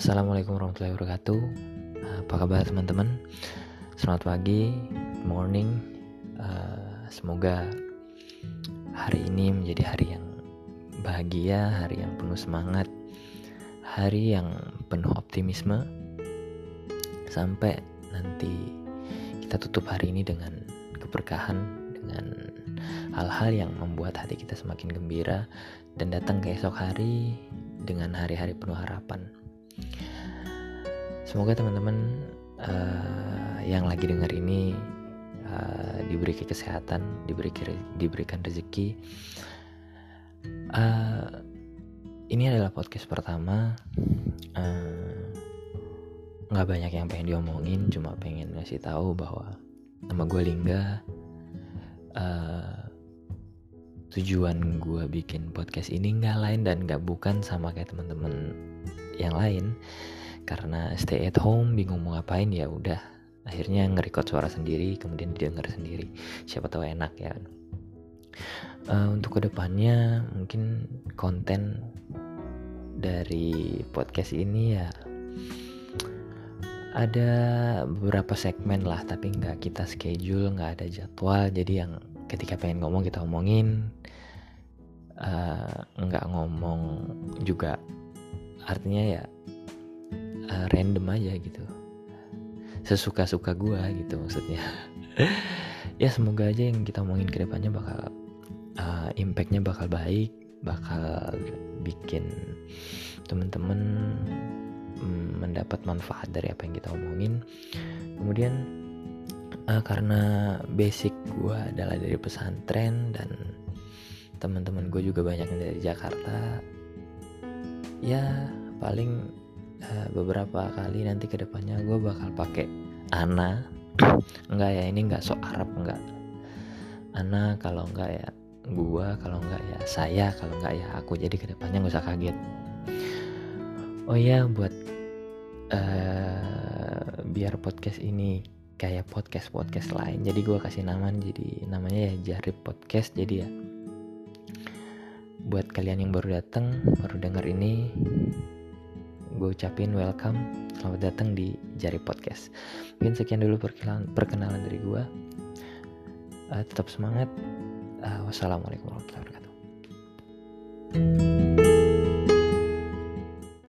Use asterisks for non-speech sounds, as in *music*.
Assalamualaikum warahmatullahi wabarakatuh. Apa kabar teman-teman? Selamat pagi, morning. Uh, semoga hari ini menjadi hari yang bahagia, hari yang penuh semangat, hari yang penuh optimisme. Sampai nanti kita tutup hari ini dengan keberkahan, dengan hal-hal yang membuat hati kita semakin gembira dan datang ke esok hari dengan hari-hari penuh harapan. Semoga teman-teman uh, yang lagi dengar ini uh, diberi kesehatan, diberi diberikan rezeki. Uh, ini adalah podcast pertama. Nggak uh, banyak yang pengen diomongin, cuma pengen ngasih tahu bahwa nama gue Lingga. Uh, tujuan gue bikin podcast ini nggak lain dan nggak bukan sama kayak teman-teman yang lain karena stay at home bingung mau ngapain ya udah. Akhirnya nge-record suara sendiri kemudian didengar sendiri. Siapa tahu enak ya. Uh, untuk ke depannya mungkin konten dari podcast ini ya ada beberapa segmen lah tapi nggak kita schedule nggak ada jadwal. Jadi yang ketika pengen ngomong kita omongin. Uh, nggak ngomong juga. Artinya ya uh, random aja gitu. Sesuka-suka gue gitu maksudnya. *laughs* Ya semoga aja yang kita omongin ke depannya bakal uh, impactnya bakal baik bakal bikin temen-temen um, mendapat manfaat dari apa yang kita omongin. Kemudian uh, karena basic gue adalah dari pesantren dan teman-teman gue juga banyak yang dari Jakarta ya paling uh, beberapa kali nanti ke depannya gue bakal pakai Ana. Enggak ya ini enggak so Arab enggak. Ana kalau enggak ya gue kalau enggak ya saya kalau enggak ya aku. Jadi ke depannya nggak usah kaget. Oh ya buat uh, biar podcast ini kayak podcast podcast lain. Jadi gue kasih nama jadi namanya ya Jarib Podcast. Jadi ya buat kalian yang baru datang baru dengar ini ucapin welcome. Selamat datang di Jari Podcast. Mungkin sekian dulu perkenalan, perkenalan dari gue uh, tetap semangat. Uh, wassalamualaikum warahmatullahi wabarakatuh